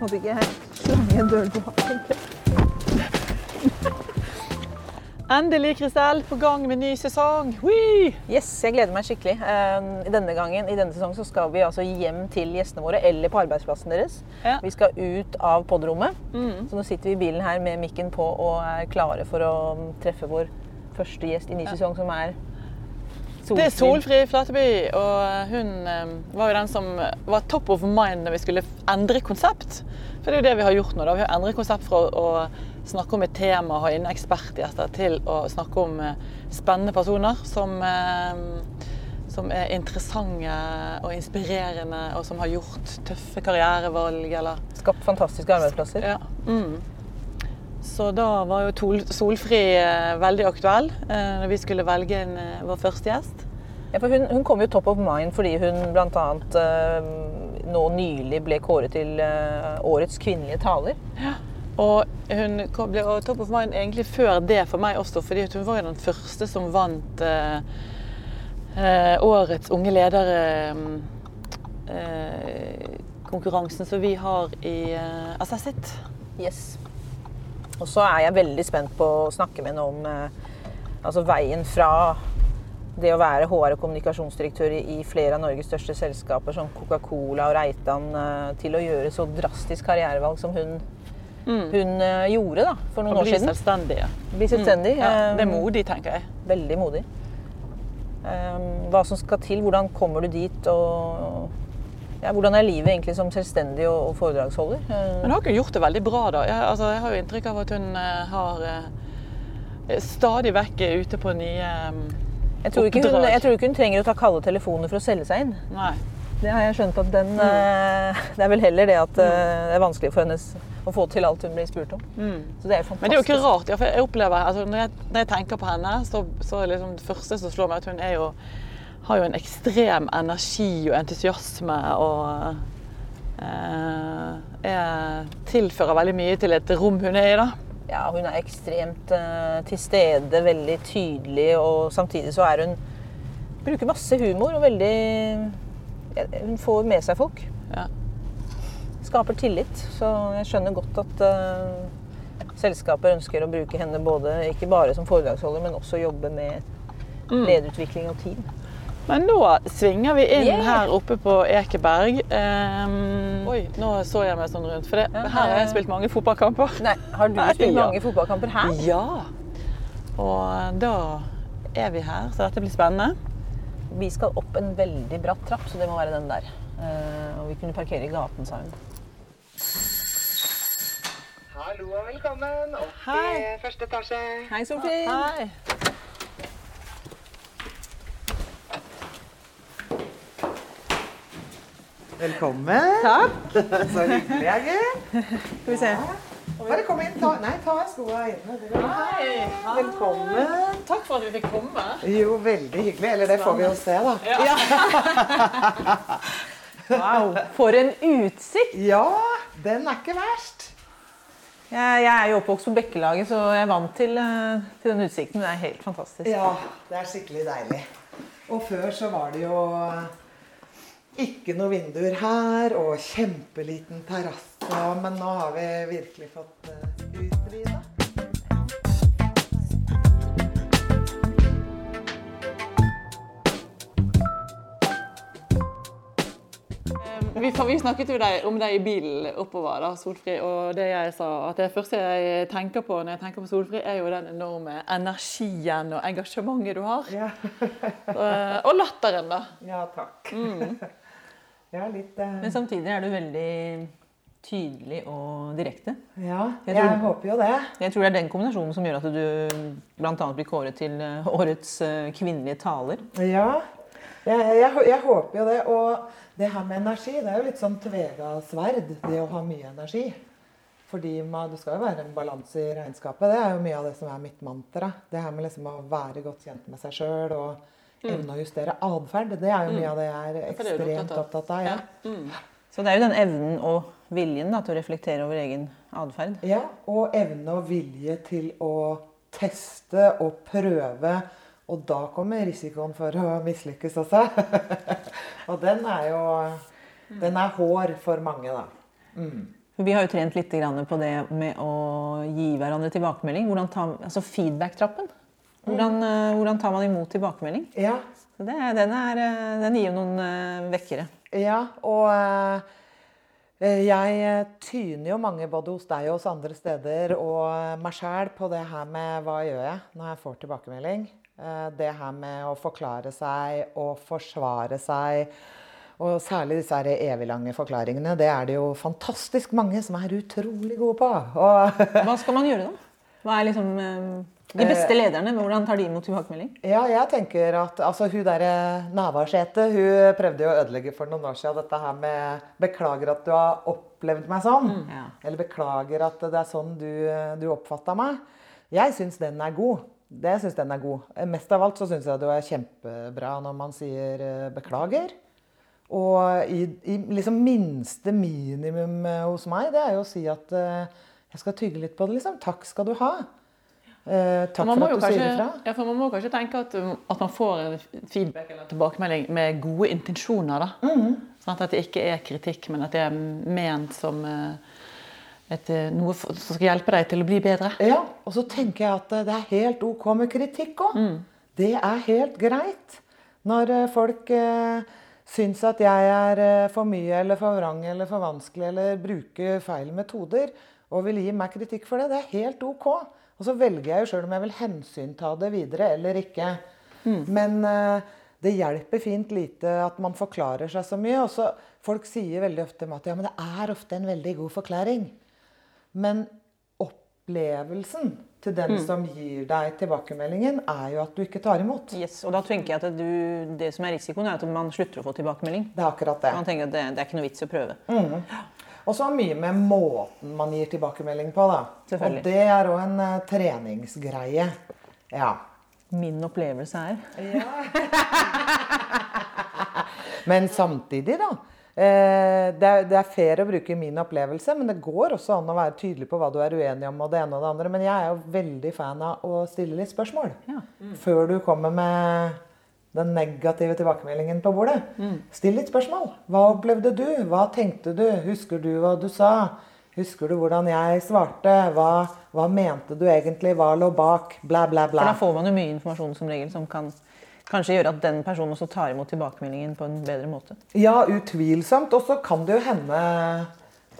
Håper ikke jeg slanger en dør på. Endelig, Kristel, på gang med ny sesong. Whee! Yes, jeg gleder meg skikkelig. Eh, Denne gangen, I denne sesongen så skal vi altså hjem til gjestene våre eller på arbeidsplassen deres. Ja. Vi skal ut av podrommet. Mm. Så nå sitter vi i bilen her med mikken på og er klare for å treffe vår første gjest i ny sesong, som er Det er Solfri Flateby, og hun eh, var jo den som var top of mind når vi skulle endre konsept. For det er jo det vi har gjort nå. da. Vi har endret konsept fra å snakke om et tema og ha inne ekspertgjester, til å snakke om eh, spennende personer som, eh, som er interessante og inspirerende, og som har gjort tøffe karrierevalg, eller Skapt fantastiske arbeidsplasser. ja. Mm. Så da var jo Tol Solfrid eh, veldig aktuell eh, når vi skulle velge en, eh, vår første gjest. Ja, for hun, hun kom jo top of mind fordi hun bl.a. Uh, nå nylig ble kåret til eh, årets kvinnelige taler. Ja. Og hun kom, ble top of mind egentlig før det for meg også, fordi hun var jo den første som vant eh, eh, årets unge ledere-konkurransen som vi har i uh, Assessit. Yes. Og så er jeg veldig spent på å snakke med henne om eh, altså veien fra det å være HR- og kommunikasjonsdirektør i, flere av Norges største selskaper som Coca-Cola og Reitan eh, til å gjøre så drastisk karrierevalg som hun, hun eh, gjorde da, for noen år bli siden. selvstendig. Ja. Bli selvstendig. Ja, det er modig, tenker jeg. Veldig modig. Hva som skal til, hvordan kommer du dit, og ja, hvordan er livet egentlig som selvstendig og, foredragsholder? Eh, Men har ikke gjort det veldig bra, da. Jeg, altså, jeg har jo inntrykk av at hun eh, har eh, stadig vekk ute på nye eh, Jeg tror, hun, jeg tror ikke hun trenger å ta kalde telefoner for å selge seg inn. Nei. Det har jeg skjønt at den Mm. uh, Det er vel heller det at uh, det er vanskelig for hennes å få til alt hun blir spurt om. Så det er fantastisk. Mm. Men det er jo ikke rart. Ja, for jeg opplever, altså, når, jeg, når jeg tenker på henne, så, så liksom det første som slår meg, at hun er jo, har jo en ekstrem energi og entusiasme. og eh, er, tilfører veldig mye til et rom hun er i. da. Ja, hun er ekstremt eh, til stede, veldig tydelig, og samtidig så er hun Bruker masse humor og veldig ja, Hun får med seg folk. Ja. Skaper tillit. Så jeg skjønner godt at eh, selskaper ønsker å bruke henne både, ikke bare som foredragsholder, men også jobbe med Mm. lederutvikling og team. Men nå svinger vi inn Yeah. her oppe på Ekeberg. Um, oi, nå så jeg meg sånn rundt. For det, Ja, her har jeg spilt mange fotballkamper. Nei, Har du Nei, spilt ja. mange fotballkamper her? Ja. Og da er vi her, så dette blir spennende. Vi skal opp en veldig bratt trapp, så det må være den der. Uh, og vi kunne parkere i gaten, sa hun. Hallo og velkommen opp Hei. i første etasje. Hei, Sofie. Hei. Velkommen. Takk. Så hyggelig, Egil. Skal vi se. Bare kom inn. Ta, nei, ta skoa inne. Hei. Velkommen. Takk for at vi fikk komme. Jo, veldig hyggelig. Eller det får vi jo se, da. Wow, for en utsikt! Ja, den er ikke verst. Jeg, jeg er jo oppvokst på Bekkelaget, så jeg er vant til, eh, til den utsikten. Det er helt fantastisk. Ja, det er skikkelig deilig. Og før så var det jo ikke noe vinduer her, og kjempeliten terrasse. Men nå har vi virkelig fått uh, utvida. Vi, vi snakket jo om deg i bilen oppover, da, Solfri. Og det jeg sa, at det første jeg tenker på når jeg tenker på Solfri, er jo den enorme energien og engasjementet du har. Ja. Eh, og latteren, da. ja, takk. Mm. Ja, litt uh... Men samtidig er du veldig tydelig og direkte. Ja, Jeg jeg tror- håper jo det. Jeg tror det er den kombinasjonen som gjør at du bl.a. blir kåret til eh, årets eh, kvinnelige taler. Ja, jeg, jeg, jeg håper jo det. Og det her med energi, det er jo litt sånn tvega sverd, det å ha mye energi. Fordi man, det skal jo være en balanse i regnskapet. Det er jo mye av det som er mitt mantra. Det her med liksom å være godt kjent med seg sjøl og evne å justere atferd. Det er jo mye av det jeg er ekstremt opptatt av. Ja. Mm. Så det er jo den evnen og viljen da, til å reflektere over egen atferd. Ja, og evne og vilje til å teste og prøve. Og da kommer risikoen for å mislykkes også. og den er jo Den er hår for mange, da. Mm. Vi har jo trent litt på det med å gi hverandre tilbakemelding. Tar, altså Feedback-trappen. Hvordan, eh, hvordan, tar man imot tilbakemelding? Ja. Det, den, er, eh, den, gir jo noen uh, vekkere. Ja, og jeg tyner jo mange både hos deg og hos andre steder og meg sjæl på det her med hva gjør jeg når jeg får tilbakemelding. Det her med å forklare seg og forsvare seg. Og særlig disse eviglange forklaringene. Det er det jo fantastisk mange som er utrolig gode på. Og Hva skal man gjøre da? Hva er liksom de beste lederne, hvordan tar de imot tilbakemelding? Ja, jeg tenker at altså, Hun derre Navarsete hun prøvde jo å ødelegge for noen år siden dette her med 'Beklager at du har opplevd meg sånn'. Mm, ja. Eller 'Beklager at det er sånn du, du oppfatta meg'. Jeg syns den er god. Det syns den er god. Mest av alt så syns jeg det er kjempebra når man sier eh, 'beklager'. Og i, i liksom minste minimum eh, hos meg, det er jo å si at jeg skal tygge litt på det. liksom. Takk skal du ha. Eh, takk for at du kanskje, sier ifra. Ja, for Man må kanskje tenke at, um, at, man får feedback eller tilbakemelding med gode intensjoner. da. Mm. Sånn at det ikke er kritikk, men at det er ment som uh, et, uh, noe som skal hjelpe deg til å bli bedre. Ja, og så tenker jeg at uh, det er helt OK med kritikk òg. Mm. Det er helt greit. Når folk syns at jeg er for mye eller for vrang eller for vanskelig eller bruker feil metoder og vil gi meg kritikk for det, det er helt OK. Og så velger jeg jo sjøl om jeg vil hensynta det videre eller ikke. Mm. Men uh, det hjelper fint lite at man forklarer seg så mye. Og så, folk sier veldig ofte at ja, men det er ofte en veldig god forklaring. Men opplevelsen til den mm. som gir deg tilbakemeldingen, er jo at du ikke tar imot. Yes, og da tenker jeg at du, Det som er risikoen, er at man slutter å få tilbakemelding. Det er akkurat det. Man tenker at det, det er ikke noe vits å prøve. Mm. Og så mye med måten man gir tilbakemelding på. da. Og det er òg en uh, treningsgreie. Ja. Min opplevelse er. Ja. men samtidig, da. Eh, det, er, det er fair å bruke min opplevelse, men det går også an å være tydelig på hva du er uenig om. og det ene og det andre, Men jeg er jo veldig fan av å stille litt spørsmål ja. mm. før du kommer med den negative tilbakemeldingen på bordet. Mm. Still litt spørsmål. Hva opplevde du? Hva tenkte du? Husker du hva du sa? Husker du hvordan jeg svarte? Hva, hva mente du egentlig? Hva lå bak? Bla, bla, bla. For da får man jo mye informasjon som regel som kan kanskje gjøre at den personen også tar imot tilbakemeldingen på en bedre måte. Ja, utvilsomt. Og så kan det jo hende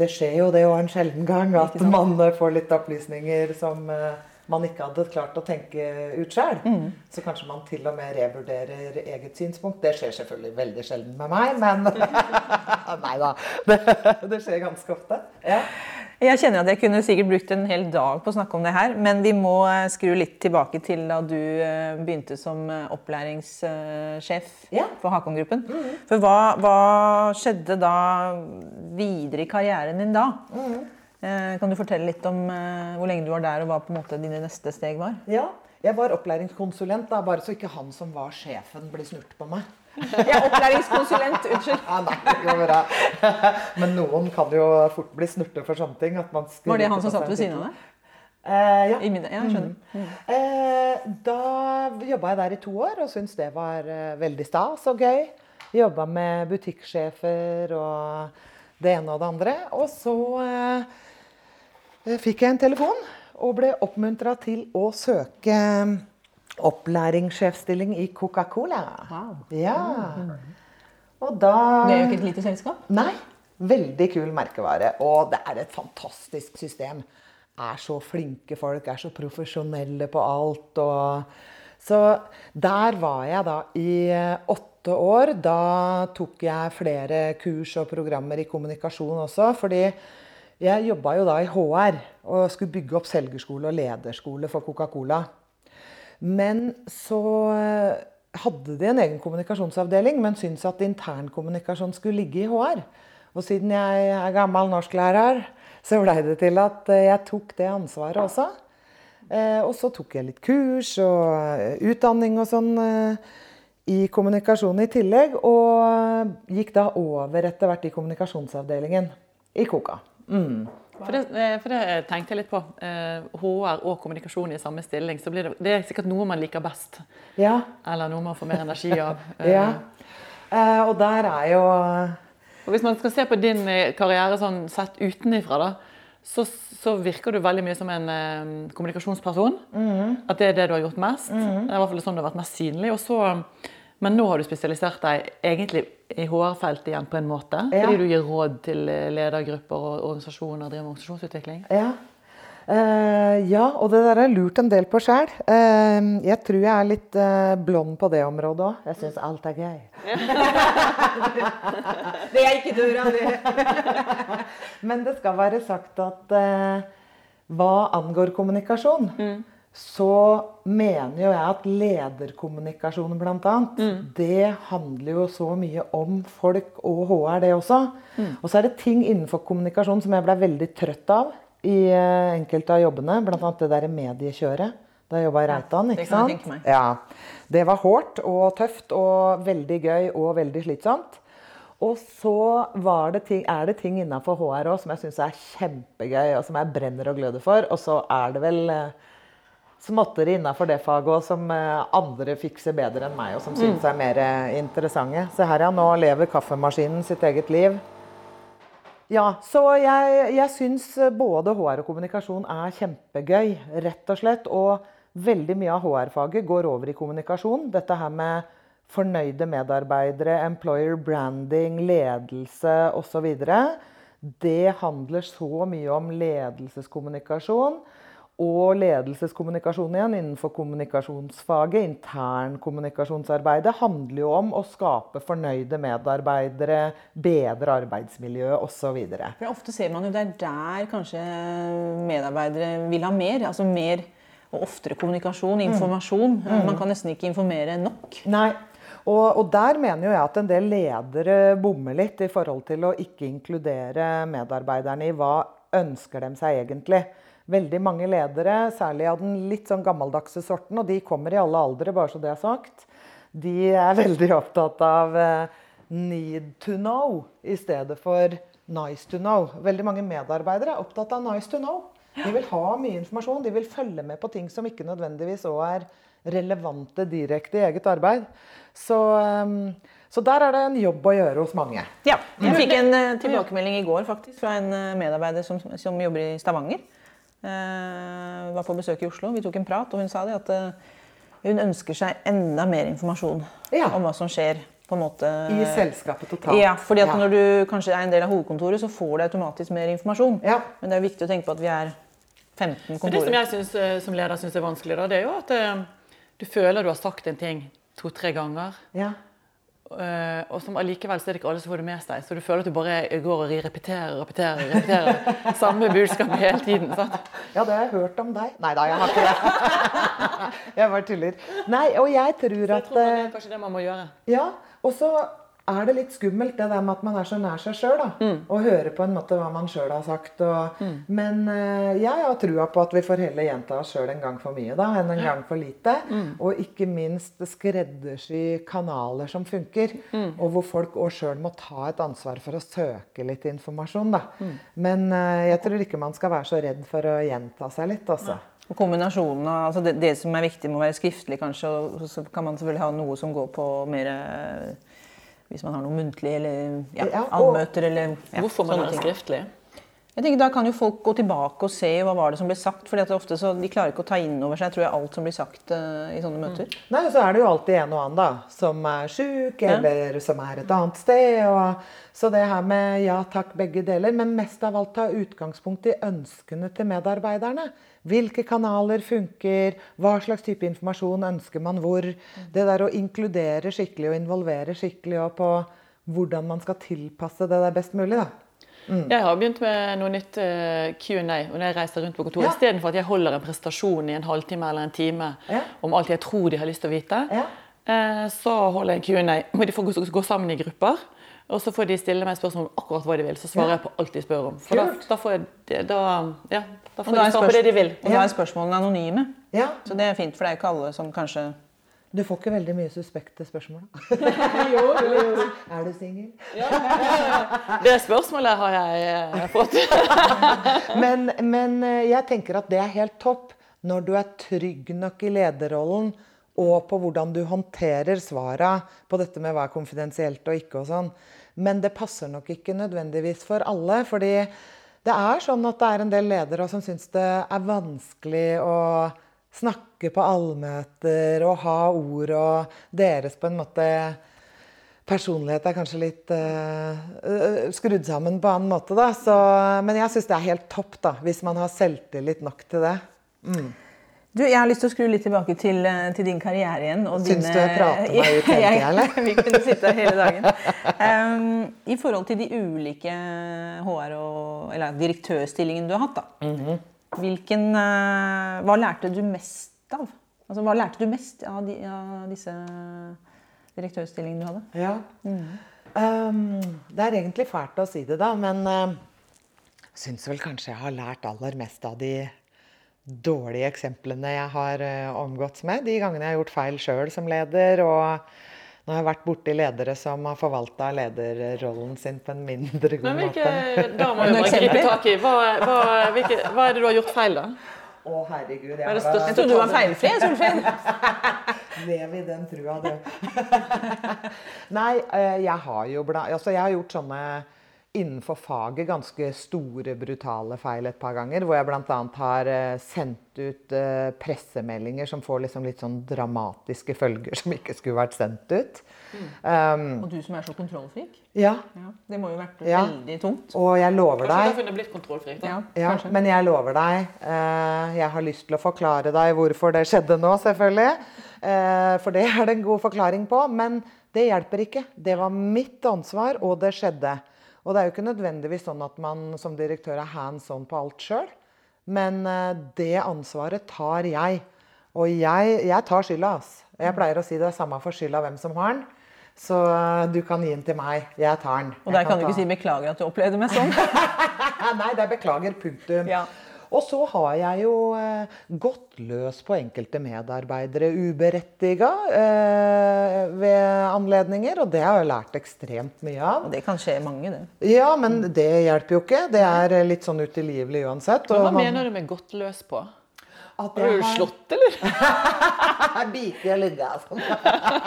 Det skjer jo det jo en sjelden gang at man får litt opplysninger som uh, man ikke hadde klart å tenke ut sjøl. Mm. Så kanskje man til og med revurderer eget synspunkt. Det skjer selvfølgelig veldig sjelden med meg, men Nei da. Det, det, skjer ganske ofte. Ja. Jeg kjenner at jeg kunne sikkert brukt en hel dag på å snakke om det her, men vi må eh, skru litt tilbake til da du eh, begynte som eh, opplæringssjef ja. for Hakon-gruppen. Mm. For hva, hva, skjedde da videre i karrieren din da? Mm. Eh, kan du fortelle litt om eh, hvor lenge du var der, og hva på en måte dine neste steg var? Ja, Jeg var opplæringskonsulent, da, bare så ikke han som var sjefen, ble snurt på meg. Ja, opplæringskonsulent. Unnskyld. Ja, nei, det bra. Men noen kan jo fort bli snurte for sånne ting. var det han som satt ved siden av deg? Eh, ja. I ja. Mm. Mm. Eh, da jobba jeg der i to år og syntes det var eh, veldig stas og gøy. Jobba med butikksjefer og det ene og det andre. Og så eh, Eh, fikk jeg en telefon og ble oppmuntra til å søke mm, opplæringssjefstilling i Coca-Cola. Wow. Ja. Og da Det er jo ikke et lite selskap? Nei. Veldig kul merkevare. Og det er et fantastisk system. Er så flinke folk, er så profesjonelle på alt. Og så der var jeg da i eh, åtte år. Da tok jeg flere kurs og programmer i kommunikasjon også. fordi jeg jobba jo da i HR og skulle bygge opp selgerskole og lederskole for Coca-Cola. Men så eh, hadde de en egen kommunikasjonsavdeling, men syntes at internkommunikasjon skulle ligge i HR. Og siden jeg er gammel norsklærer, så blei det til at eh, jeg tok det ansvaret også. Eh, og så tok jeg litt kurs og utdanning og sånn i kommunikasjon i tillegg. Og gikk da over etter hvert i kommunikasjonsavdelingen i Coca. Mm. For, det, eh, for, det, tenkte jeg litt på. HR eh, og kommunikasjon i samme stilling. så blir det, det er sikkert noe man liker best. Ja. Eller noe man får mer energi av. ja. Eh, og der er jo Og Hvis man skal se på din eh, karriere sånn sett utenifra, da, så, så, virker du veldig mye som en eh, kommunikasjonsperson. Mm. At det er det du har gjort mest. Mm. Det er i hvert fall sånn du har vært mest synlig. Og så, men nå har du spesialisert deg egentlig i HR-feltet igjen på en måte. Ja. Fordi du gir råd til ledergrupper og organisasjoner, driver med organisasjonsutvikling. Ja. Uh, ja, og det der har jeg lurt en del på sjøl. Uh, jeg tror jeg er litt uh, blond på det området òg. Jeg syns alt er gøy. det er ikke døra, det. Men det skal være sagt at hva angår kommunikasjon, mm. Så mener jo jeg at lederkommunikasjon bl.a. Mm. det handler jo så mye om folk og HR, det også. Mm. Og så er det ting innenfor kommunikasjon som jeg ble veldig trøtt av i eh, enkelte av jobbene, bl.a. det der mediekjøret. Da jeg jobba i Reitan. ikke sant? Ja, Det var hårdt og tøft og veldig gøy og veldig slitsomt. Og så det ting, er det ting innafor HR òg som jeg syns er kjempegøy, og som jeg brenner og gløder for. Og så er det vel eh, småtteri innafor det faget òg som eh, andre fikser bedre enn meg, og som syns mm. er mer interessante. Se her, ja. Nå lever kaffemaskinen sitt eget liv. Ja, så jeg, jeg syns både HR og kommunikasjon er kjempegøy, rett og slett. Og veldig mye av HR-faget går over i kommunikasjon. Dette her med fornøyde medarbeidere, employer branding, ledelse osv. Det handler så mye om ledelseskommunikasjon. Og ledelseskommunikasjon igjen innenfor kommunikasjonsfaget, internkommunikasjonsarbeidet, handler jo om å skape fornøyde medarbeidere, bedre arbeidsmiljø osv. Ofte ser man jo det er der kanskje medarbeidere vil ha mer. altså mer og oftere kommunikasjon, informasjon. Mm. Mm. Man kan nesten ikke informere nok. Nei, og, og, der mener jo jeg at en del ledere bommer litt i forhold til å ikke inkludere medarbeiderne i hva ønsker de seg egentlig veldig mange ledere, særlig av den litt sånn gammeldagse sorten, og de kommer i alle aldre, bare så det er sagt, de er veldig opptatt av eh, need to know i stedet for nice to know. Veldig mange medarbeidere er opptatt av nice to know. De vil ha mye informasjon, de vil følge med på ting som ikke nødvendigvis òg er relevante direkte i eget arbeid. Så, um, så, der er det en jobb å gjøre hos mange. Ja, Jeg fikk en uh, tilbakemelding i går faktisk fra en medarbeider som, som, jobber i Stavanger. Uh, var på besøk i Oslo. Vi tok en prat, og hun sa det at uh, hun ønsker seg enda mer informasjon ja. om hva som skjer. på en måte. I selskapet totalt. Ja, fordi at ja. Når du kanskje er en del av hovedkontoret, så får du automatisk mer informasjon. Ja. Men det er viktig å tenke på at vi er 15 kontorer. Det som jeg synes, eh, som leder syns er vanskelig, da, det er jo at uh, du føler du har sagt en ting to-tre ganger. Ja. Uh, og som allikevel så er det ikke alle som får det med seg. Så du føler at du bare går og repeterer repeterer, repeterer samme budskap hele tiden. sant? Ja, det har jeg hørt om deg. Nei da, jeg har ikke det. jeg bare tuller. Nei, og jeg tror at Jeg tror det er kanskje det man må gjøre. Ja, og så er det litt skummelt det der med at man er så nær seg sjøl. Mm. Og hører på en måte hva man sjøl har sagt. Og, mm. Men uh, jeg har trua på at vi får heller gjenta oss sjøl en gang for mye da, enn en gang for lite. Mm. Og ikke minst skreddersy kanaler som funker. Mm. Og hvor folk òg sjøl må ta et ansvar for å søke litt informasjon. da. Mm. Men uh, jeg tror ikke man skal være så redd for å gjenta seg litt. altså. Og kombinasjonen av altså det, det, som er viktig, må være skriftlig, kanskje. Og så kan man selvfølgelig ha noe som går på mer hvis man har noe muntlig eller ja, allmøter eller ja, Hvorfor må det være skriftlig? Jeg tenker Da kan jo folk gå tilbake og se hva var det som ble sagt. for ofte så De klarer ikke å ta inn over seg tror jeg, alt som blir sagt uh, i sånne mm. møter. Mm. Nei, Så er det jo alltid en og annen da, som er sjuk, eller som er et annet sted. Og, så det her med ja takk, begge deler. Men mest av alt ta utgangspunkt i ønskene til medarbeiderne. Hvilke kanaler funker? Hva slags type informasjon ønsker man hvor? Det der å inkludere skikkelig og involvere skikkelig på hvordan man skal tilpasse det der best mulig. da. Mm. Jeg har begynt med noe nytt uh, Q&A når jeg reiser rundt på kontoret. Ja. Istedenfor at jeg holder en prestasjon i en halvtime eller en time ja. om alt jeg tror de har lyst til å vite, ja. uh, så holder jeg Q&A de får gå, gå, sammen i grupper. Og så får de stille meg spørsmål om akkurat hva de vil. Så svarer jeg på alt de spør om. For da, da, får jeg, da, ja, da får de svar på det de vil. Og da er spørsmålene anonyme. Ja. Så det er fint, for det er jo ikke alle som kanskje du får ikke veldig mye suspekte spørsmål, jo, jo, jo. Er du singel? Ja, det spørsmålet har jeg eh, fått. men, men, eh, jeg tenker at det er helt topp når du er trygg nok i lederrollen Og på hvordan du håndterer svara på dette med hva er konfidensielt og ikke og sånn. Men det passer nok ikke nødvendigvis for alle. fordi det er sånn at det er en del ledere som syns det er vanskelig å snakke på allmøter og ha ord og deres på en måte personlighet er kanskje litt uh, skrudd sammen på annen måte, da. Så, men jeg syns det er helt topp, da, hvis man har selvtillit nok til det. Mm. Du, jeg har lyst til å skru litt tilbake til, eh, til din karriere igjen. Og Syns dine... du prater meg ut hele tida, eller? Vi kunne sitte her hele dagen. Um, I forhold til de ulike HR- og eller, direktørstillingene du har hatt, da. Mm -hmm. Hvilken, uh, hva lærte du mest av? Altså, hva lærte du mest av, de, av disse direktørstillingene du hadde? Ja. Mm. Um, det er egentlig fælt å si det, da, men uh, syns vel kanskje jeg har lært aller mest av de dårlige eksemplene jeg har uh, omgått med. De gangene jeg har gjort feil sjøl som leder. og nå har jeg vært borti ledere som har forvalta lederrollen sin på en mindre god Men hvilke, måte. Da må jeg bare gripe tak i. Hva, hva, hvilke, hva er det du har gjort feil, da? Å, herregud. Jeg, jeg trodde du var feilfri, Solfinn. Lev i den trua, du. Nei, eh, jeg har jo bla, altså jeg har gjort sånne innenfor faget ganske store, brutale feil et par ganger. Hvor jeg bl.a. har eh, sendt ut eh, pressemeldinger som får liksom litt sånn dramatiske følger som ikke skulle vært sendt ut. Mm. Um, og du som er så kontrollfrik? Ja. ja. Det må jo vært ja. veldig tungt. Og jeg lover deg det blitt kontrollfrikt? Ja, ja, men jeg lover deg uh, Jeg har lyst til å forklare deg hvorfor det skjedde nå, selvfølgelig. Uh, for det er det en god forklaring på. Men det hjelper ikke. Det var mitt ansvar, og det skjedde. Og det er jo ikke nødvendigvis sånn at man som direktør er hands on på alt sjøl. Men eh, det ansvaret tar jeg. Og jeg, jeg tar skylda. ass. Jeg pleier å si det er samme for skylda hvem som har den. Så eh, du kan gi den til meg. Jeg tar den. Og der kan, kan du ikke si 'beklager at du opplevde meg sånn'? Nei, det er 'beklager'. Punktum. Ja. Og så har jeg jo eh, gått løs på enkelte medarbeidere uberettiga eh, ved anledninger, og det har jeg lært ekstremt mye av. Og det kan skje mange, det. Ja, men det hjelper jo ikke. Det er litt sånn utilgivelig uansett. Men hva man... mener du med gått løs på? At har du slått, eller? Biter jeg ligga sånn.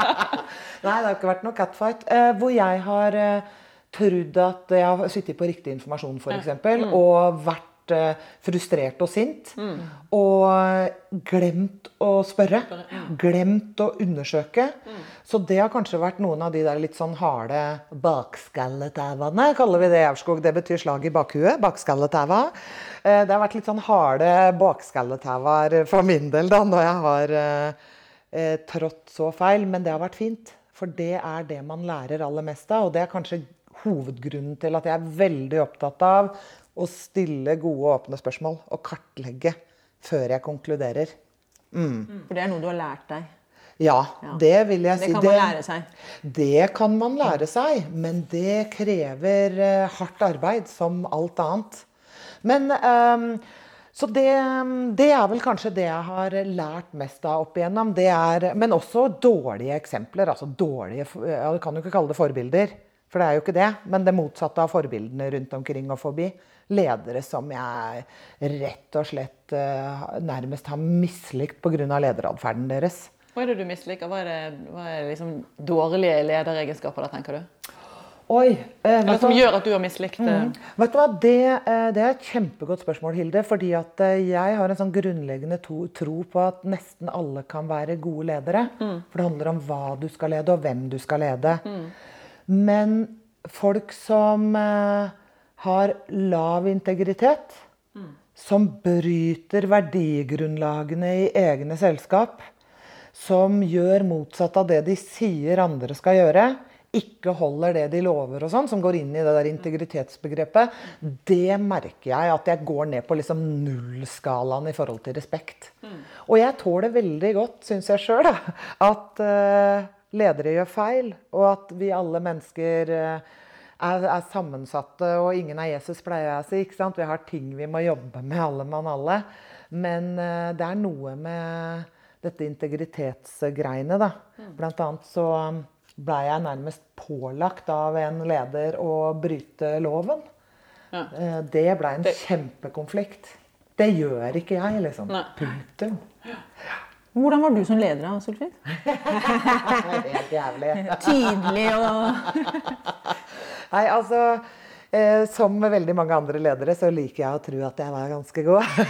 Nei, det har ikke vært noe catfight. Eh, hvor jeg har eh, trodd at jeg har sittet på riktig informasjon, f.eks., mm. og vært Eh, frustrert og sint. Mm. Og glemt å spørre. Glemt å undersøke. Mm. Så det har kanskje vært noen av de der litt sånn harde bakskalletævene, kaller vi det i Aurskog. Det betyr slag i bakhuet. Bakskalletæva. Eh, det har vært litt sånn harde bakskalletæver for min del da, når jeg har eh, trådt så feil. Men det har vært fint. For det er det man lærer aller mest av. Og det er kanskje hovedgrunnen til at jeg er veldig opptatt av å stille gode, åpne spørsmål og kartlegge før jeg konkluderer. Mm. For det er noe du har lært deg? Ja, ja. det vil jeg si. Det kan man lære seg? Det kan man lære seg, men det krever uh, hardt arbeid, som alt annet. Men um, så det, det, er vel kanskje det jeg har lært mest av opp igjennom. Det er, men også dårlige eksempler. altså dårlige, Jeg Du kan jo ikke kalle det forbilder, for det er jo ikke det. Men det motsatte av forbildene rundt omkring og forbi ledere som jeg rett og slett uh, nærmest har mislikt pga. lederatferden deres. Hva er det du misliker? Hva er, det, hva er liksom dårlige lederegenskaper da, tenker du? Oi, eh, Eller som gjør at du har mislikt? Mm. Vet du hva, det, eh, det, er et kjempegodt spørsmål, Hilde. fordi at eh, jeg har en sånn grunnleggende to, tro på at nesten alle kan være gode ledere. Mm. For det handler om hva du skal lede, og hvem du skal lede. Mm. Men folk som eh, har lav integritet, mm. som bryter verdigrunnlagene i egne selskap, som gjør motsatt av det de sier andre skal gjøre, ikke holder det de lover og sånn, som går inn i det der integritetsbegrepet, det merker jeg at jeg går ned på liksom nullskalaen i forhold til respekt. Mm. Og jeg tåler veldig godt, syns jeg sjøl, at uh, ledere gjør feil, og at vi alle mennesker uh, er, er, sammensatte, og ingen er Jesus, pleier jeg å si. ikke sant? Vi har ting vi må jobbe med, alle mann alle. Men uh, det er noe med dette integritetsgreiene, da. Mm. Blant annet så ble blei jeg nærmest pålagt av en leder å bryte loven. Ja. Uh, det blei en det... kjempekonflikt. Det gjør ikke jeg, liksom. Punktum. Hvordan var du som leder, da, Solfrid? Helt jævlig. Tydelig og Nei, altså eh, Som veldig mange andre ledere så liker jeg å tro at jeg var ganske god.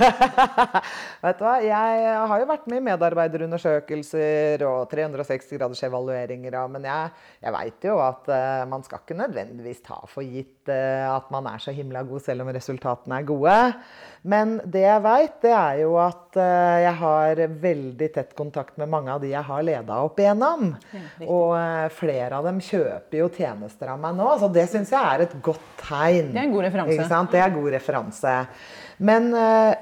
Vet du hva? Jeg har jo vært med i medarbeiderundersøkelser og 360 graders evalueringer, men jeg, jeg veit jo at eh, man skal ikke nødvendigvis ta for gitt eh, at man er så himla god selv om resultatene er gode. Men det jeg veit, det er jo at eh, jeg har veldig tett kontakt med mange av de jeg har leda opp igjennom. og eh, flere av dem kjøper jo tjenester av meg nå, så det syns jeg er et godt tegn. Det er en god referanse. Det er god referanse. Men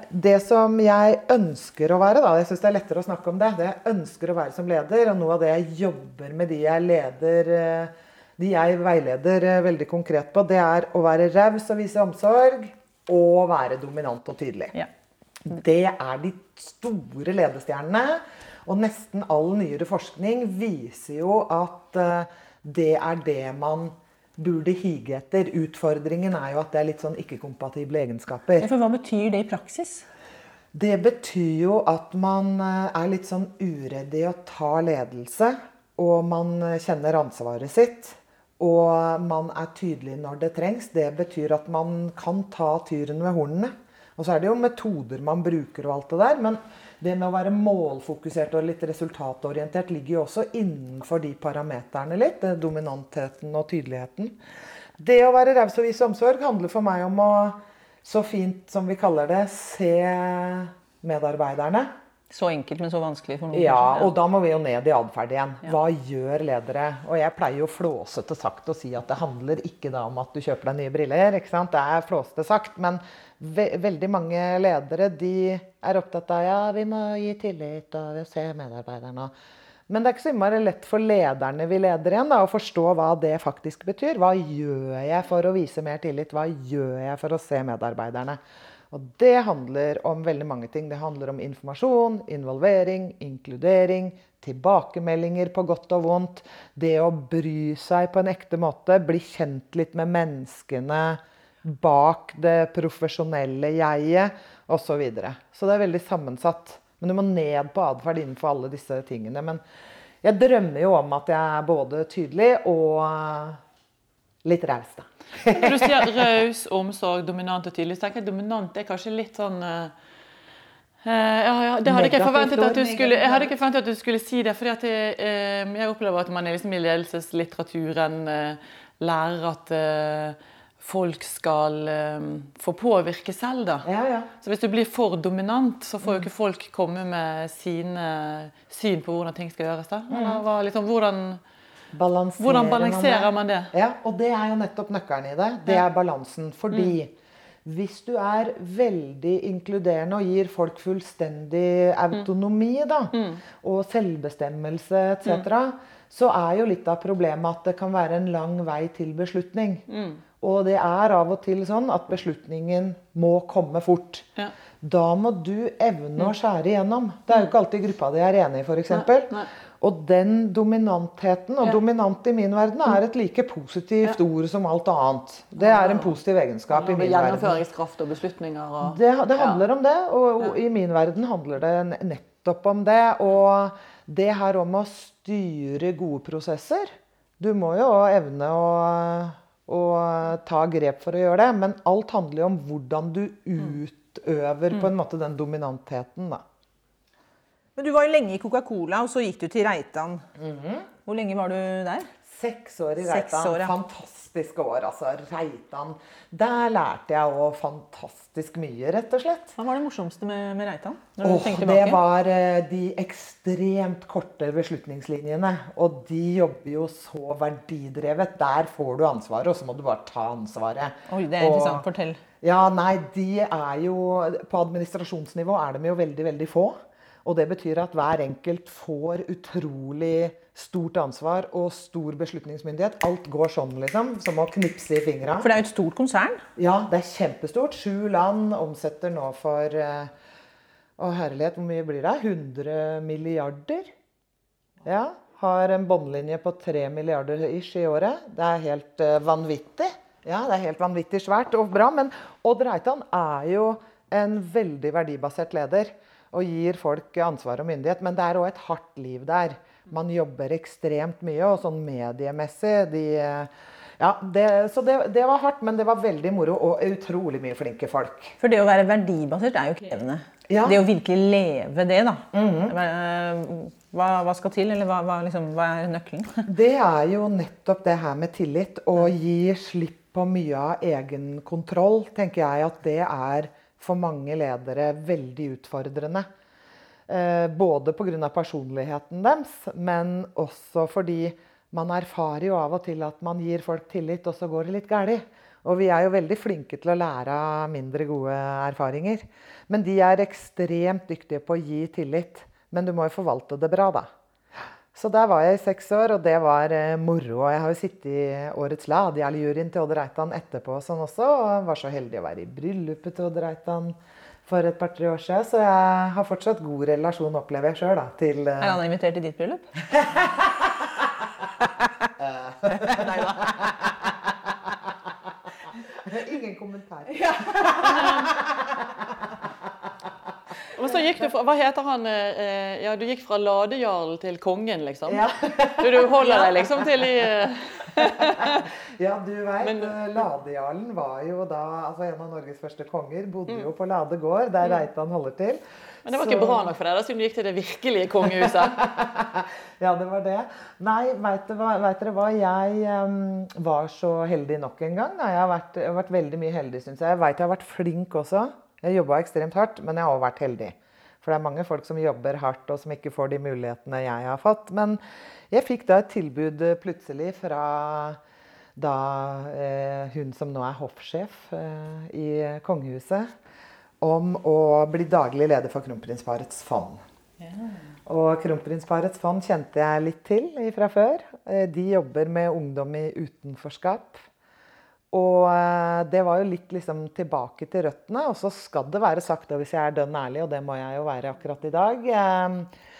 det som jeg ønsker å være, da, jeg syns det er lettere å snakke om det, det jeg ønsker å være som leder, og noe av det jeg jobber med de jeg leder de jeg veileder eh, veldig konkret på, det er å være raus og vise omsorg, og være dominant og tydelig. Ja. Det er de store ledestjernene. Og nesten all nyere forskning viser jo at eh, det er det man burde hige etter. Utfordringen er jo at det er litt sånn ikke-kompatible egenskaper. For hva betyr det i praksis? Det betyr jo at man eh, er litt sånn uredd i å ta ledelse, og man kjenner ansvaret sitt. Og man er tydelig når det trengs. Det betyr at man kan ta tyren ved hornene. Og så er det jo metoder man bruker og alt det der. Men det med å være målfokusert og litt resultatorientert ligger jo også innenfor de parameterne litt. Dominantheten og tydeligheten. Det å være raus og vise omsorg handler for meg om å, så fint som vi kaller det, se medarbeiderne. Så enkelt, men så vanskelig for noen. Ja, kanskje. og da må vi jo ned i atferd igjen. Hva gjør ledere? Og jeg pleier jo flåsete sagt å si at det handler ikke da om at du kjøper deg nye briller. ikke sant? Det er flåsete sagt. Men ve veldig mange ledere de er opptatt av ja, vi må gi tillit og vi se medarbeiderne. Men det er ikke så innmari lett for lederne vi leder igjen da, å forstå hva det faktisk betyr. Hva gjør jeg for å vise mer tillit? Hva gjør jeg for å se medarbeiderne? Og det handler om veldig mange ting. Det handler om informasjon, involvering, inkludering, tilbakemeldinger på godt og vondt. Det å bry seg på en ekte måte, bli kjent litt med menneskene bak det profesjonelle jeget osv. Så, videre. så det er veldig sammensatt. Men du må ned på atferd innenfor alle disse tingene. Men jeg drømmer jo om at jeg er både tydelig og litt raus, da. Når du sier raus, omsorg, dominant og tydelig, så tenker jeg dominant er kanskje litt sånn uh, ja, ja, det hadde ikke jeg forventet at du skulle, jeg hadde ikke forventet at du skulle si det. fordi jeg, uh, jeg opplever at man liksom i ledelseslitteraturen uh, lærer at folk skal få påvirke selv. da. Ja, ja. Så hvis du blir for dominant, så får jo ikke folk komme med sine syn på hvordan ting skal gjøres. da. Hva, liksom, hvordan, Balanserer hvordan man balanserer man det? Ja, og det er jo nettopp nøkkelen i det. Det er balansen. Fordi hvis du er veldig inkluderende og gir folk fullstendig autonomi da, og selvbestemmelse etc., så er jo litt av problemet at det kan være en lang vei til beslutning. Og det er av og til sånn at beslutningen må komme fort. Ja. Da må du evne å skjære igjennom. Det er jo ikke alltid gruppa di er enig i, f.eks. Og den dominantheten, og Ja. dominant i min verden, er et like positivt ord som alt annet. Det er en positiv egenskap i min verden. Gjennomføringskraft og beslutninger og Det, det handler om det, og, og i min verden handler det nettopp om det. Og det her om å styre gode prosesser Du må jo evne å, å ta grep for å gjøre det, men alt handler jo om hvordan du utøver på en måte den dominantheten, da. Men du var jo lenge i Coca-Cola, og så gikk du til Reitan. Hvor lenge var du der? Seks år i Reitan. år, ja. Fantastiske år, altså. Reitan. Der lærte jeg òg fantastisk mye, rett og slett. Hva var det morsomste med, med Reitan? Åh, det var eh, de ekstremt korte beslutningslinjene. Og de jobber jo så verdidrevet. Der får du ansvaret, og så må du bare ta ansvaret. Oi, det er Og- interessant. Fortell. Ja, nei, de er jo På administrasjonsnivå er de jo veldig, veldig få. Og det betyr at hver enkelt får utrolig stort ansvar og stor beslutningsmyndighet. Alt går sånn, liksom. Som å knipse i fingra. For det er jo et stort konsern. Ja, det er kjempestort. Sju land omsetter nå for eh, Å herlighet, hvor mye blir det? 100 milliarder? Ja. Har en båndlinje på 3 milliarder ish i året. Det er helt eh, vanvittig. Ja, det er helt vanvittig svært og bra. Men Odd Reitan er jo en veldig verdibasert leder. Og gir folk ansvar og myndighet. Men det er òg et hardt liv der. Man jobber ekstremt mye, og sånn mediemessig de, ja, det, Så det, det, var hardt, men det var veldig moro og utrolig mye flinke folk. For det å være verdibasert er jo krevende. Ja. Det å virkelig leve det, da. Mm -hmm. hva, hva, skal til, eller hva, hva, liksom, hva, er nøkkelen? Det er jo nettopp det her med tillit. Å gi slipp på mye av egenkontroll, tenker jeg at det er for mange ledere veldig utfordrende. Eh, både pga. personligheten deres, men også fordi man erfarer jo av og til at man gir folk tillit, og så går det litt galt. Og vi er jo veldig flinke til å lære av mindre gode erfaringer. Men de er ekstremt dyktige på å gi tillit. Men du må jo forvalte det bra, da. Så der var jeg i seks år, og det var eh, moro. Og jeg har jo sittet i årets Ladhjal-juryen til Odd Reitan etterpå sånn også, og var så heldig å være i bryllupet til Odd Reitan for et par-tre år siden. Så jeg har fortsatt god relasjon, opplever jeg sjøl, til uh... Er han invitert til ditt bryllup? Nei da. Ingen kommentar. Og så gikk du fra, Hva heter han eh, Ja, du gikk fra ladejarlen til kongen, liksom? Ja. Du, du holder deg liksom til i eh, Ja, du veit. Eh, ladejarlen var jo da altså en av Norges første konger. Bodde jo mm. på Lade gård, der mm. Reitan holder til. Men det var så... ikke bra nok for deg, da, siden du gikk til det virkelige kongehuset? ja, det var det. Nei, veit dere hva? Jeg um, var så heldig nok en gang. Jeg har vært, jeg har vært veldig mye heldig, syns jeg. Jeg veit jeg har vært flink også. Jeg jobba ekstremt hardt, men jeg har også vært heldig. For det er mange folk som jobber hardt, og som ikke får de mulighetene jeg har fått. Men jeg fikk da et tilbud plutselig fra da eh, hun som nå er hoffsjef eh, i kongehuset om å bli daglig leder for Kronprinsparets fond. Yeah. Og Kronprinsparets fond kjente jeg litt til fra før. Eh, de jobber med ungdom i utenforskap. Og eh, det var jo litt liksom tilbake til røttene. Og så skal det være sagt, og hvis jeg er dønn ærlig, og det må jeg jo være akkurat i dag, eh,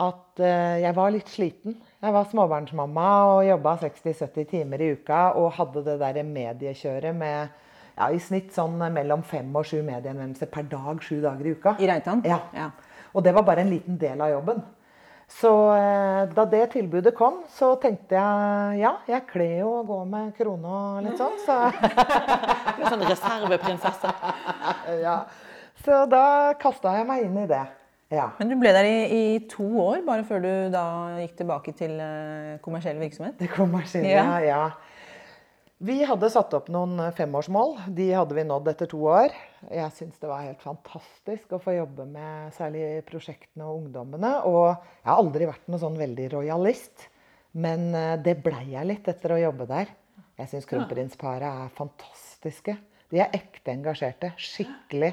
at jeg var litt sliten. Jeg var småbarnsmamma og jobba 60-70 timer i uka og hadde det der mediekjøret med ja, i snitt sånn mellom fem og sju mediehenvendelser per dag sju dager i uka. I Reitan? Ja. ja. Og det var bare en liten del av jobben. Så eh, da det tilbudet kom, så tenkte jeg ja, jeg kler jo å gå med krone og litt sånn, så en sånn reserveprinsesse. ja. Så da kasta jeg meg inn i det. Ja. Men du ble der i, i, to år, bare før du da gikk tilbake til uh, kommersiell virksomhet? Det kommersielle, ja. ja. Vi hadde satt opp noen femårsmål. De hadde vi nådd etter to år. Jeg syns det var helt fantastisk å få jobbe med særlig prosjektene og ungdommene. Og jeg har aldri vært noe sånn veldig rojalist, men eh, det blei jeg litt etter å jobbe der. Jeg syns kronprinsparet er fantastiske. De er ekte engasjerte. Skikkelig.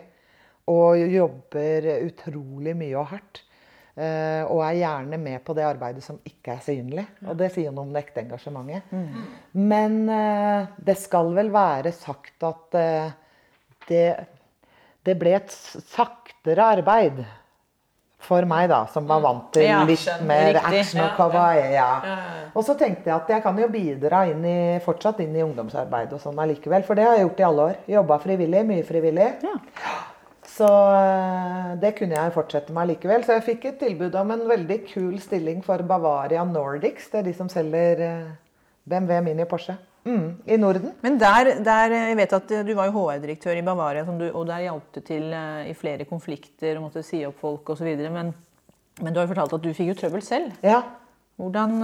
Og jobber utrolig mye og hardt. Uh, og er gjerne med på det arbeidet som ikke er synlig. Og det sier noe om det ekte engasjementet. Mm. Men uh, det skal vel være sagt at uh, det, det, ble et saktere arbeid for meg, da, som var vant til ja, litt mer riktig. action og kawaii. Ja. Og så tenkte jeg at jeg kan jo bidra inn i, fortsatt inn i ungdomsarbeid og sånn allikevel. For det har jeg gjort i alle år. Jobba frivillig, mye frivillig. Ja. Så eh, det kunne jeg fortsette med allikevel. Så jeg fikk et tilbud om en veldig kul stilling for Bavaria Nordics. Det er de som selger eh, BMW Mini Porsche. Mm, I Norden. Men der, der, jeg vet at du var jo HR-direktør i Bavaria, du, og der hjalp du til eh, i flere konflikter og måtte si opp folk osv. Men, men du har jo fortalt at du fikk jo trøbbel selv. Ja. Hvordan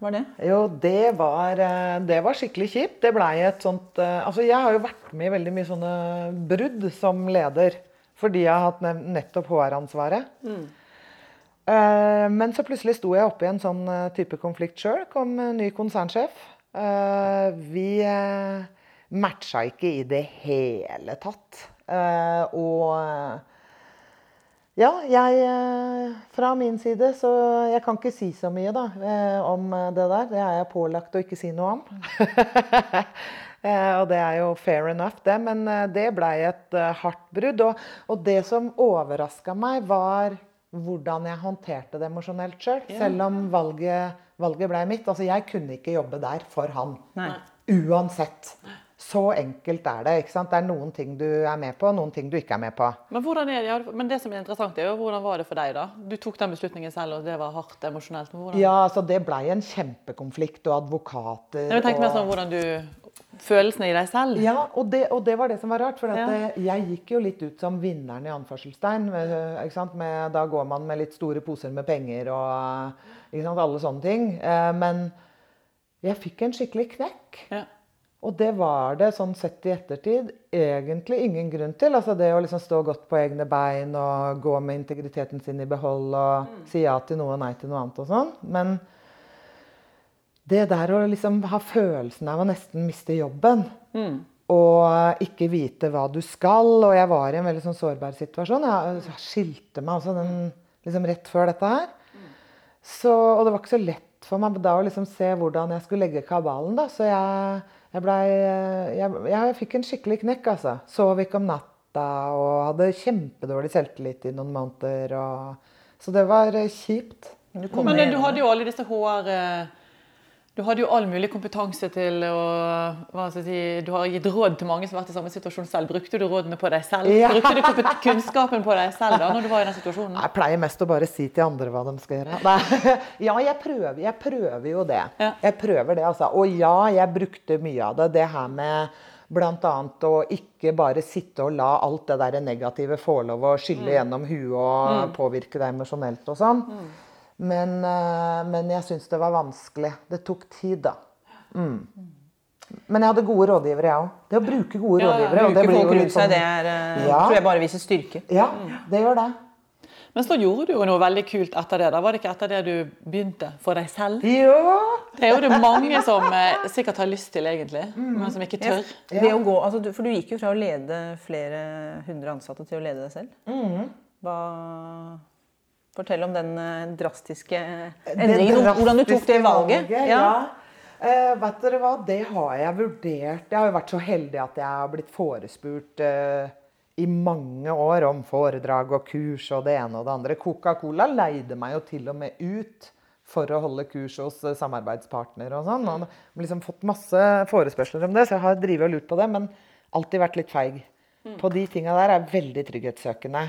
var det? Jo, det var, det var skikkelig kjipt. Det blei et sånt Altså, jeg har jo vært med i veldig mye sånne brudd som leder. Fordi jeg har hatt nettopp HR-ansvaret. Mm. men så plutselig sto jeg oppe i en sånn type konflikt sjøl. Kom ny konsernsjef. Vi matcha ikke i det hele tatt. og ja, jeg eh, Fra min side så Jeg kan ikke si så mye da, eh, om det der. Det er jeg pålagt å ikke si noe om. og det er jo fair enough, det. Men eh, det blei et hardt brudd. Og, og det som overraska meg, var hvordan jeg håndterte det emosjonelt sjøl. Selv. selv om valget, valget blei mitt. Altså, jeg kunne ikke jobbe der for han. Nei. Uansett. Så enkelt er det. ikke sant? Det er noen ting du er med på, noen ting du ikke er med på. Men, er det, ja, men det som er interessant, er jo hvordan var det for deg, da? Du tok den beslutningen selv, og det var hardt emosjonelt. men hvordan- Ja, altså Det blei en kjempekonflikt, og advokater Nei, men tenk og- sånn hvordan du Følelsene i deg selv. Ja, og det, og det var det som var rart. For Ja. jeg gikk jo litt ut som vinneren i anførselstegn. med- Ikke sant? Med, da går man med litt store poser med penger og ikke sant? alle sånne ting. Eh, Men jeg fikk en skikkelig knekk. Ja. Og det var det sånn sett i ettertid egentlig ingen grunn til. Altså det å liksom stå godt på egne bein og gå med integriteten sin i behold og si ja til noe og nei til noe annet og sånn. Men det der å liksom ha følelsen av å nesten miste jobben og ikke vite hva du skal Og jeg var i en veldig sånn sårbar situasjon. Jeg skilte meg også den, liksom rett før dette her. Så, og det var ikke så lett for meg da å liksom se hvordan jeg skulle legge kabalen. da, Så jeg, jeg, blei, jeg, jeg fikk en skikkelig knekk, altså. Sov ikke om natta og hadde kjempedårlig selvtillit i noen måneder. Og, så det var eh, kjipt. Men du hadde jo alle disse HR eh, Du hadde jo all mulig kompetanse til å hva skal jeg si, Du har gitt råd til mange som har vært i samme situasjon selv. Brukte du rådene på deg selv? Ja. Brukte du kunnskapen på deg selv da, når du var i den situasjonen? Jeg pleier mest å bare si til andre hva de skal gjøre. Nei. Ja, jeg prøver, jeg prøver jo det. Ja. Jeg prøver det, altså. Og ja, jeg brukte mye av det. Det her med bl.a. å ikke bare sitte og la alt det der negative få lov å skylle gjennom huet og påvirke deg emosjonelt og sånn. Men, eh, men jeg syns det var vanskelig. Det tok tid, da. Mm. Men jeg hadde gode rådgivere, jeg òg. Det å bruke gode Ja, ja, rådgivere. og det Bruke folk rundt seg, sånn- det er, eh, Ja. tror jeg bare viser styrke. Ja, det gjør det. Men så gjorde du jo noe veldig kult etter det. da Var det ikke etter det du begynte for deg selv? Jo! Det er jo det mange som eh, sikkert har lyst til, egentlig, men som ikke tør. Det å gå, altså, du, for du gikk jo fra å lede flere hundre ansatte til å lede deg selv. Mm. Hva, fortell om den eh, drastiske endringen. Drastiske hvordan du tok det valget. valget. Ja. Eh, vet dere hva, det har jeg vurdert. Jeg har jo vært så heldig at jeg har blitt forespurt eh, i mange år om foredrag og kurs og det ene og det andre. Coca-Cola leide meg jo til og med ut for å holde kurs hos samarbeidspartnere og sånn. Og har liksom fått masse forespørsler om det, så jeg har drivet og lurt på det. Men alltid vært litt feig. På de tinga der er jeg veldig trygghetssøkende.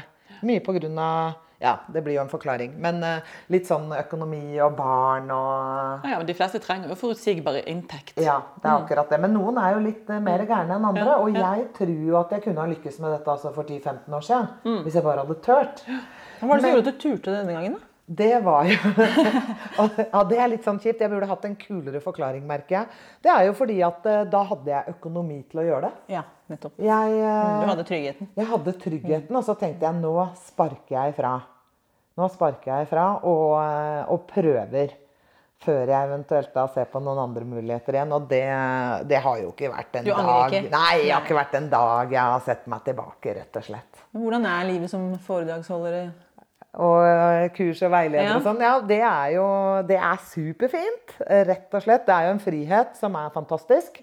Mye på grunn av Ja, det blir jo en forklaring. Men uh, litt sånn økonomi og barn og Ja, ja, men De fleste trenger jo forutsigbare inntekt. Ja, det er akkurat det. Men noen er jo litt uh, mer gærne enn andre. Og jeg tror jo at jeg kunne ha lykkes med dette altså for 10-15 år siden. Hvis jeg bare hadde turt. Hva var det som gjorde at du turte denne gangen? da? Det var jo Ja, det er litt sånn kjipt. Jeg burde hatt en kulere forklaring, merker jeg. Det er jo fordi at eh, da hadde jeg økonomi til å gjøre det. Ja, nettopp. Jeg, eh, Du hadde tryggheten. jeg hadde tryggheten, og så tenkte jeg nå sparker jeg ifra. Nå sparker jeg ifra og, eh, og prøver. Før jeg eventuelt da ser på noen andre muligheter igjen. Og det, det har jo ikke vært en Du dag ikke? Nei, det har ikke vært en dag jeg har sett meg tilbake, rett og slett. Hvordan er livet som foredragsholder? Og eh, kurs og veileder Ja. og sånn. Ja, det er jo det er superfint. Rett og slett. Det er jo en frihet som er fantastisk.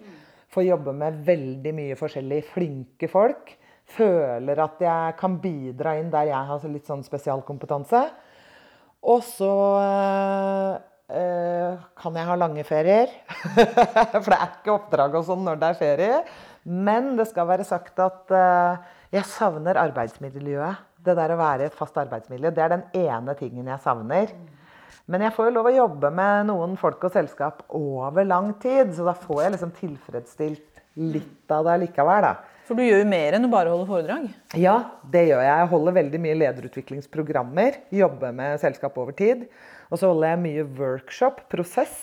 Får jobbe med veldig mye forskjellig flinke folk. Føler at jeg kan bidra inn der jeg har litt sånn spesialkompetanse. Og så eh, kan jeg ha lange ferier. For det er ikke oppdrag og sånn når det er ferie. Men det skal være sagt at øh, jeg savner arbeidsmiljøet. Det der å være i et fast arbeidsmiljø. Det er den ene tingen jeg savner. Men jeg får jo lov å jobbe med noen folk og selskap over lang tid, så da får jeg liksom tilfredsstilt litt av det likevel, da. For du gjør jo mer enn å bare holde foredrag. Ja, det gjør jeg. Jeg holder veldig mye lederutviklingsprogrammer. Jobber med selskap over tid. Og så holder jeg mye workshop, prosess.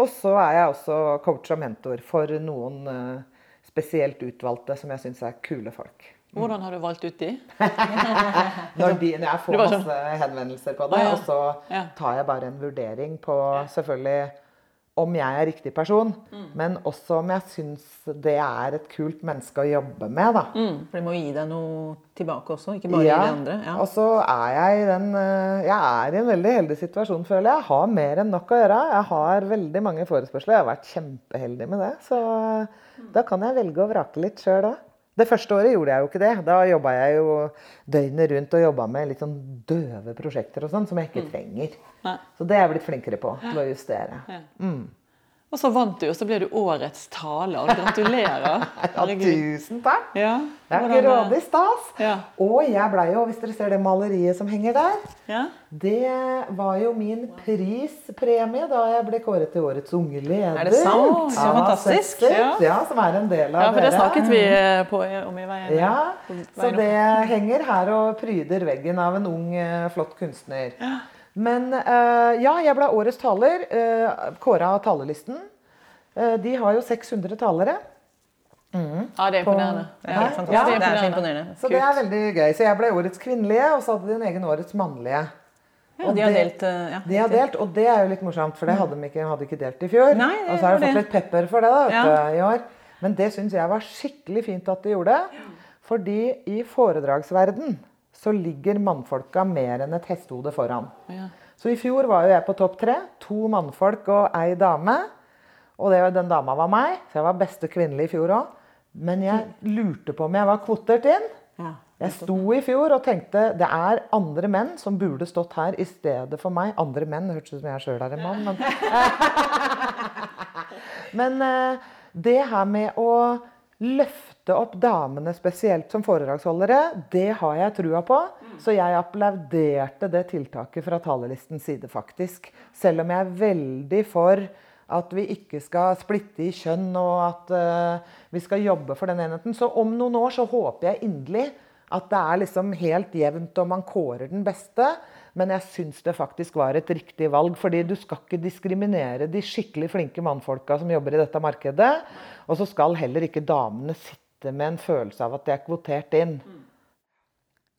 Og så er jeg også coach og mentor for noen eh, spesielt utvalgte som jeg syns er kule folk. Hvordan har du valgt ut de? Når, de, når jeg får sånn- masse henvendelser på det, ah, ja. og så Ja. tar jeg bare en vurdering på selvfølgelig om jeg er riktig person, Mm. men også om jeg syns det er et kult menneske å jobbe med. da. For det må gi deg noe tilbake også, ikke bare gi det andre. Ja. Og så er jeg i den eh, Jeg er i en veldig heldig situasjon, føler jeg. Jeg har mer enn nok å gjøre. Jeg har veldig mange forespørsler. Jeg har vært kjempeheldig med det. Så mm. da kan jeg velge å vrake litt sjøl òg. Det første året gjorde jeg jo ikke det. Da jobba jeg jo døgnet rundt og jobba med litt sånn døve prosjekter og sånn, som jeg ikke trenger. Nei. Så det er jeg blitt flinkere på til å justere. Ja. Og så vant du, og så ble du årets taler. Gratulerer. Ja, tusen takk. Ja, Det er hvordan, grådig stas. Ja. Og jeg blei jo, hvis dere ser det maleriet som henger der, Ja. det var jo min prispremie da jeg ble kåret til årets unge leder. Er det sant? Så fantastisk. Ja. Ja, som er en del av ja, for det dere. snakket vi eh, på, om i veien. Ja, veien så det henger her og pryder veggen av en ung, eh, flott kunstner. Men eh, ja, jeg ble årets taler. Uh, Kåra av talerlisten. Eh, de har jo 600 talere. Ja, det er imponerende. På, er Ja. fantastisk. Ja, det er imponerende. Så det er veldig gøy. Så jeg ble årets kvinnelige, og så hadde de en egen årets mannlige. Ja, de har det- delt eh, ja. De har delt, og det er jo litt morsomt, for det hadde de ikke, hadde ikke delt i fjor. Nei, det og så har de fått litt pepper for det da, Ja. i år. Men det syns jeg var skikkelig fint at de gjorde. Fordi i foredragsverden så ligger mannfolka mer enn et hestehode foran. Ja. Så i fjor var jo jeg på topp tre. To mannfolk og ei dame. Og det, den dama var meg, så jeg var beste kvinnelige i fjor òg. Men jeg lurte på om jeg var kvotert inn. Ja. Jeg sto i fjor og tenkte det er andre menn som burde stått her i stedet for meg. Andre menn, hørtes ut som jeg sjøl er en mann, men Men eh, det her med å løfte opp damene spesielt som foredragsholdere, det har jeg trua på. Så jeg applauderte det tiltaket fra talerlistens side, faktisk. Selv om jeg er veldig for at vi ikke skal splitte i kjønn, og at uh, vi skal jobbe for den enheten. Så om noen år så håper jeg inderlig at det er liksom helt jevnt og man kårer den beste. Men jeg syns det faktisk var et riktig valg. fordi du skal ikke diskriminere de skikkelig flinke mannfolka som jobber i dette markedet. Og så skal heller ikke damene sitte med en følelse av at det er kvotert inn.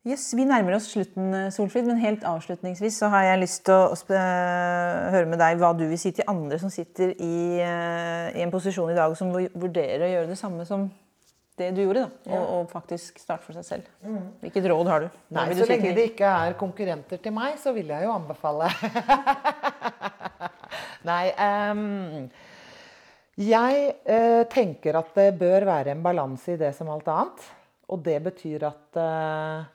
Yes, Vi nærmer oss slutten, eh, Solfrid, men helt avslutningsvis så har jeg lyst til å sp- eh, høre med deg hva du vil si til andre som sitter i, eh, i en posisjon i dag som vurderer å gjøre det samme som det du gjorde, da, og, og faktisk starte for seg selv. Hvilket råd har du? Nei, du Så lenge det ikke er konkurrenter til meg, så vil jeg jo anbefale. Nei ehm, Jeg eh, tenker at det bør være en balanse i det som alt annet. Og det betyr at eh,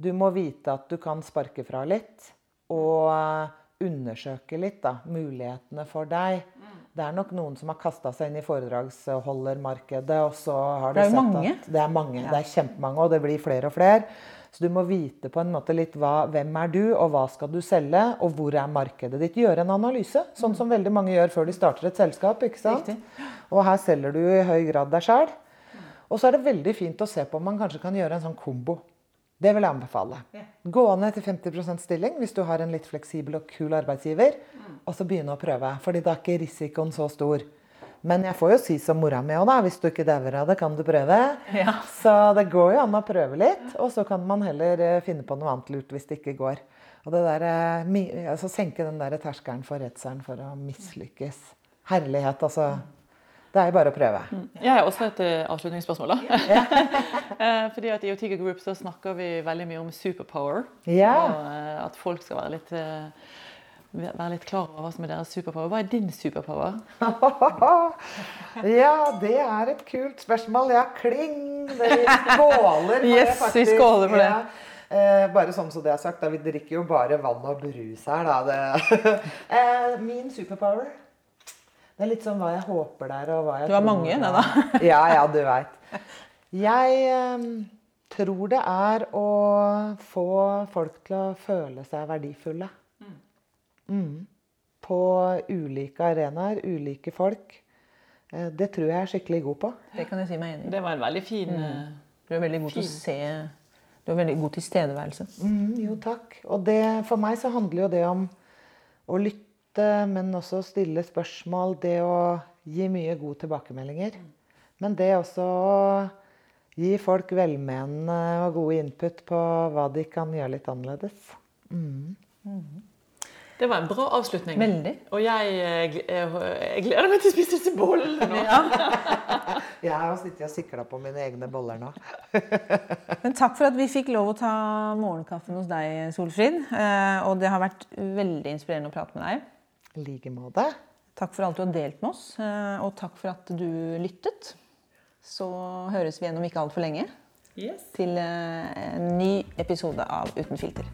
du må vite at du kan sparke fra litt. Og eh, undersøke litt da, mulighetene for deg. Det er nok noen som har kasta seg inn i foredragsholdermarkedet. og så har du Det er jo sett mange. Det er mange. Det er kjempemange, og det blir flere og flere. Så du må vite på en måte litt hva, hvem er du, og hva skal du selge, og hvor er markedet ditt. Gjøre en analyse, sånn som veldig mange gjør før de starter et selskap. ikke sant? Riktig. Og her selger du i høy grad deg sjæl. Og så er det veldig fint å se på om man kanskje kan gjøre en sånn kombo. Det vil jeg anbefale. Gå ned til 50% stilling hvis du har en litt fleksibel og kul arbeidsgiver. Og så begynne å prøve, fordi da er ikke risikoen så stor. Men jeg får jo si som mora mi òg, da. Hvis du ikke dauer av det, kan du prøve. Ja. Så det går jo an å prøve litt, og så kan man heller eh, finne på noe annet lurt hvis det ikke går. Og det der, eh, altså Senke den der terskelen for redselen for å mislykkes. Herlighet, altså. Det er bare å prøve. Jeg har også et eh, avslutningsspørsmål. da. Eh, Fordi at I Otiga Group så snakker vi veldig mye om superpower. Ja. Og eh, at folk skal være litt, være litt klar over hva som er deres superpower. Hva er din superpower? ja, det er et kult spørsmål. Ja, kling! Det vi skåler for det, Yes, vi skåler for det. Ja. Eh, bare sånn som det er sagt, da, vi drikker jo bare vann og brus her, da. Det. eh, min superpower Det er litt sånn hva jeg håper det er, og hva jeg Du har tror mange, det da. ja, ja, du veit. Jeg eh, tror det er å få folk til å føle seg verdifulle. Mm. På ulike arenaer, ulike folk. Eh, Det tror jeg er skikkelig god på. Det kan jeg si meg enig i. Det var en veldig fin mm. Du er veldig god til å se Du er veldig god tilstedeværelse. Mm, jo, takk. Og det, for meg så handler jo det om å lytte, men også stille spørsmål. Det å gi mye gode tilbakemeldinger. Men det også å gi folk velmenende og gode input på hva de kan gjøre litt annerledes. Det var en bra avslutning. Veldig. Og jeg, jeg, eh, jeg gleder meg til å spise disse bollene nå. Jeg har sittet og sikla på mine egne boller nå. Men takk for at vi fikk lov å ta morgenkaffen hos deg, Solfrid. Eh, Og det har vært veldig inspirerende å prate med deg. I like måte. Takk for alt du har delt med oss, eh, og takk for at du lyttet. Så høres vi igjen om ikke altfor lenge Yes. til eh, en ny episode av Uten filter.